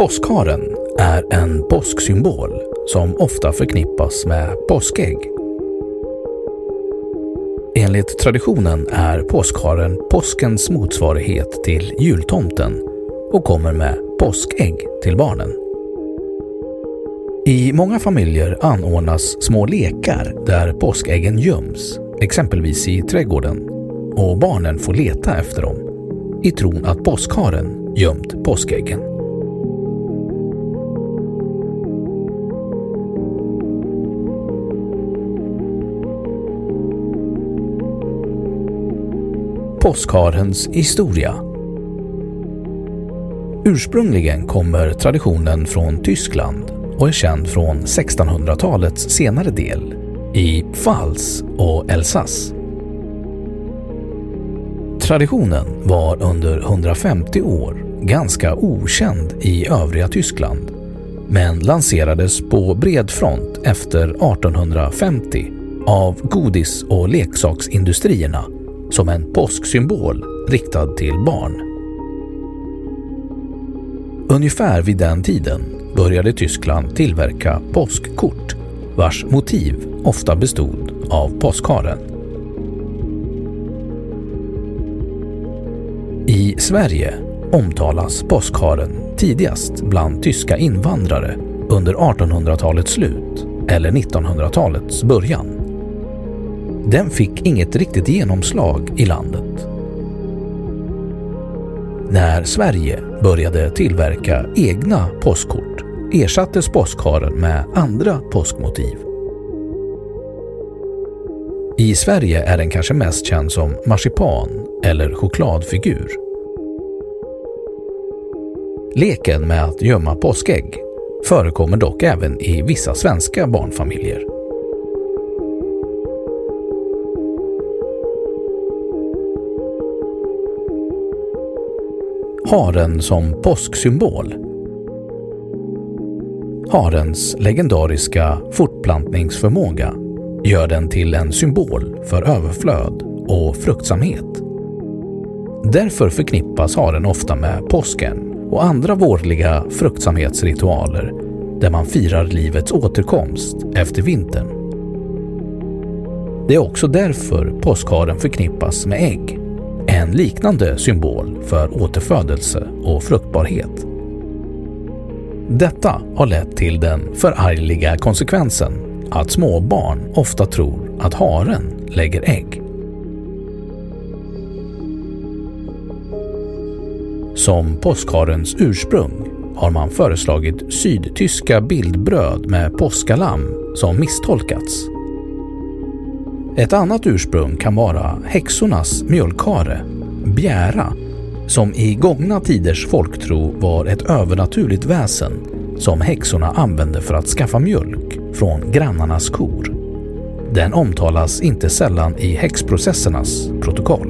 Påskharen är en påsksymbol som ofta förknippas med påskägg. Enligt traditionen är påskharen påskens motsvarighet till jultomten och kommer med påskägg till barnen. I många familjer anordnas små lekar där påskäggen göms, exempelvis i trädgården, och barnen får leta efter dem i tron att påskharen gömt påskäggen. Påskharens historia Ursprungligen kommer traditionen från Tyskland och är känd från 1600-talets senare del i Pfalz och Elsass. Traditionen var under 150 år ganska okänd i övriga Tyskland men lanserades på bred front efter 1850 av godis- och leksaksindustrierna som en påsksymbol riktad till barn. Ungefär vid den tiden började Tyskland tillverka påskkort vars motiv ofta bestod av påskharen. I Sverige omtalas påskharen tidigast bland tyska invandrare under 1800-talets slut eller 1900-talets början. Den fick inget riktigt genomslag i landet. När Sverige började tillverka egna påskkort ersattes påskharen med andra påskmotiv. I Sverige är den kanske mest känd som marsipan eller chokladfigur. Leken med att gömma påskägg förekommer dock även i vissa svenska barnfamiljer. Haren som påsksymbol Harens legendariska fortplantningsförmåga gör den till en symbol för överflöd och fruktsamhet. Därför förknippas haren ofta med påsken och andra vårliga fruktsamhetsritualer där man firar livets återkomst efter vintern. Det är också därför påskharen förknippas med ägg, en liknande symbol för återfödelse och fruktbarhet. Detta har lett till den förargliga konsekvensen att småbarn ofta tror att haren lägger ägg. Som påskharens ursprung har man föreslagit sydtyska bildbröd med påskalamm som misstolkats. Ett annat ursprung kan vara häxornas mjölkare, bjära, som i gångna tiders folktro var ett övernaturligt väsen som häxorna använde för att skaffa mjölk från grannarnas kor. Den omtalas inte sällan i häxprocessernas protokoll.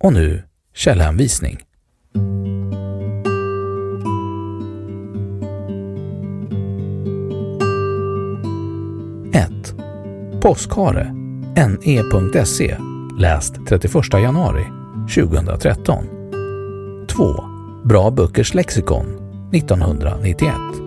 Och nu källhänvisning. Påskhare. ne.se. Läst 31 januari 2013. 2. Bra Böckers lexikon 1991.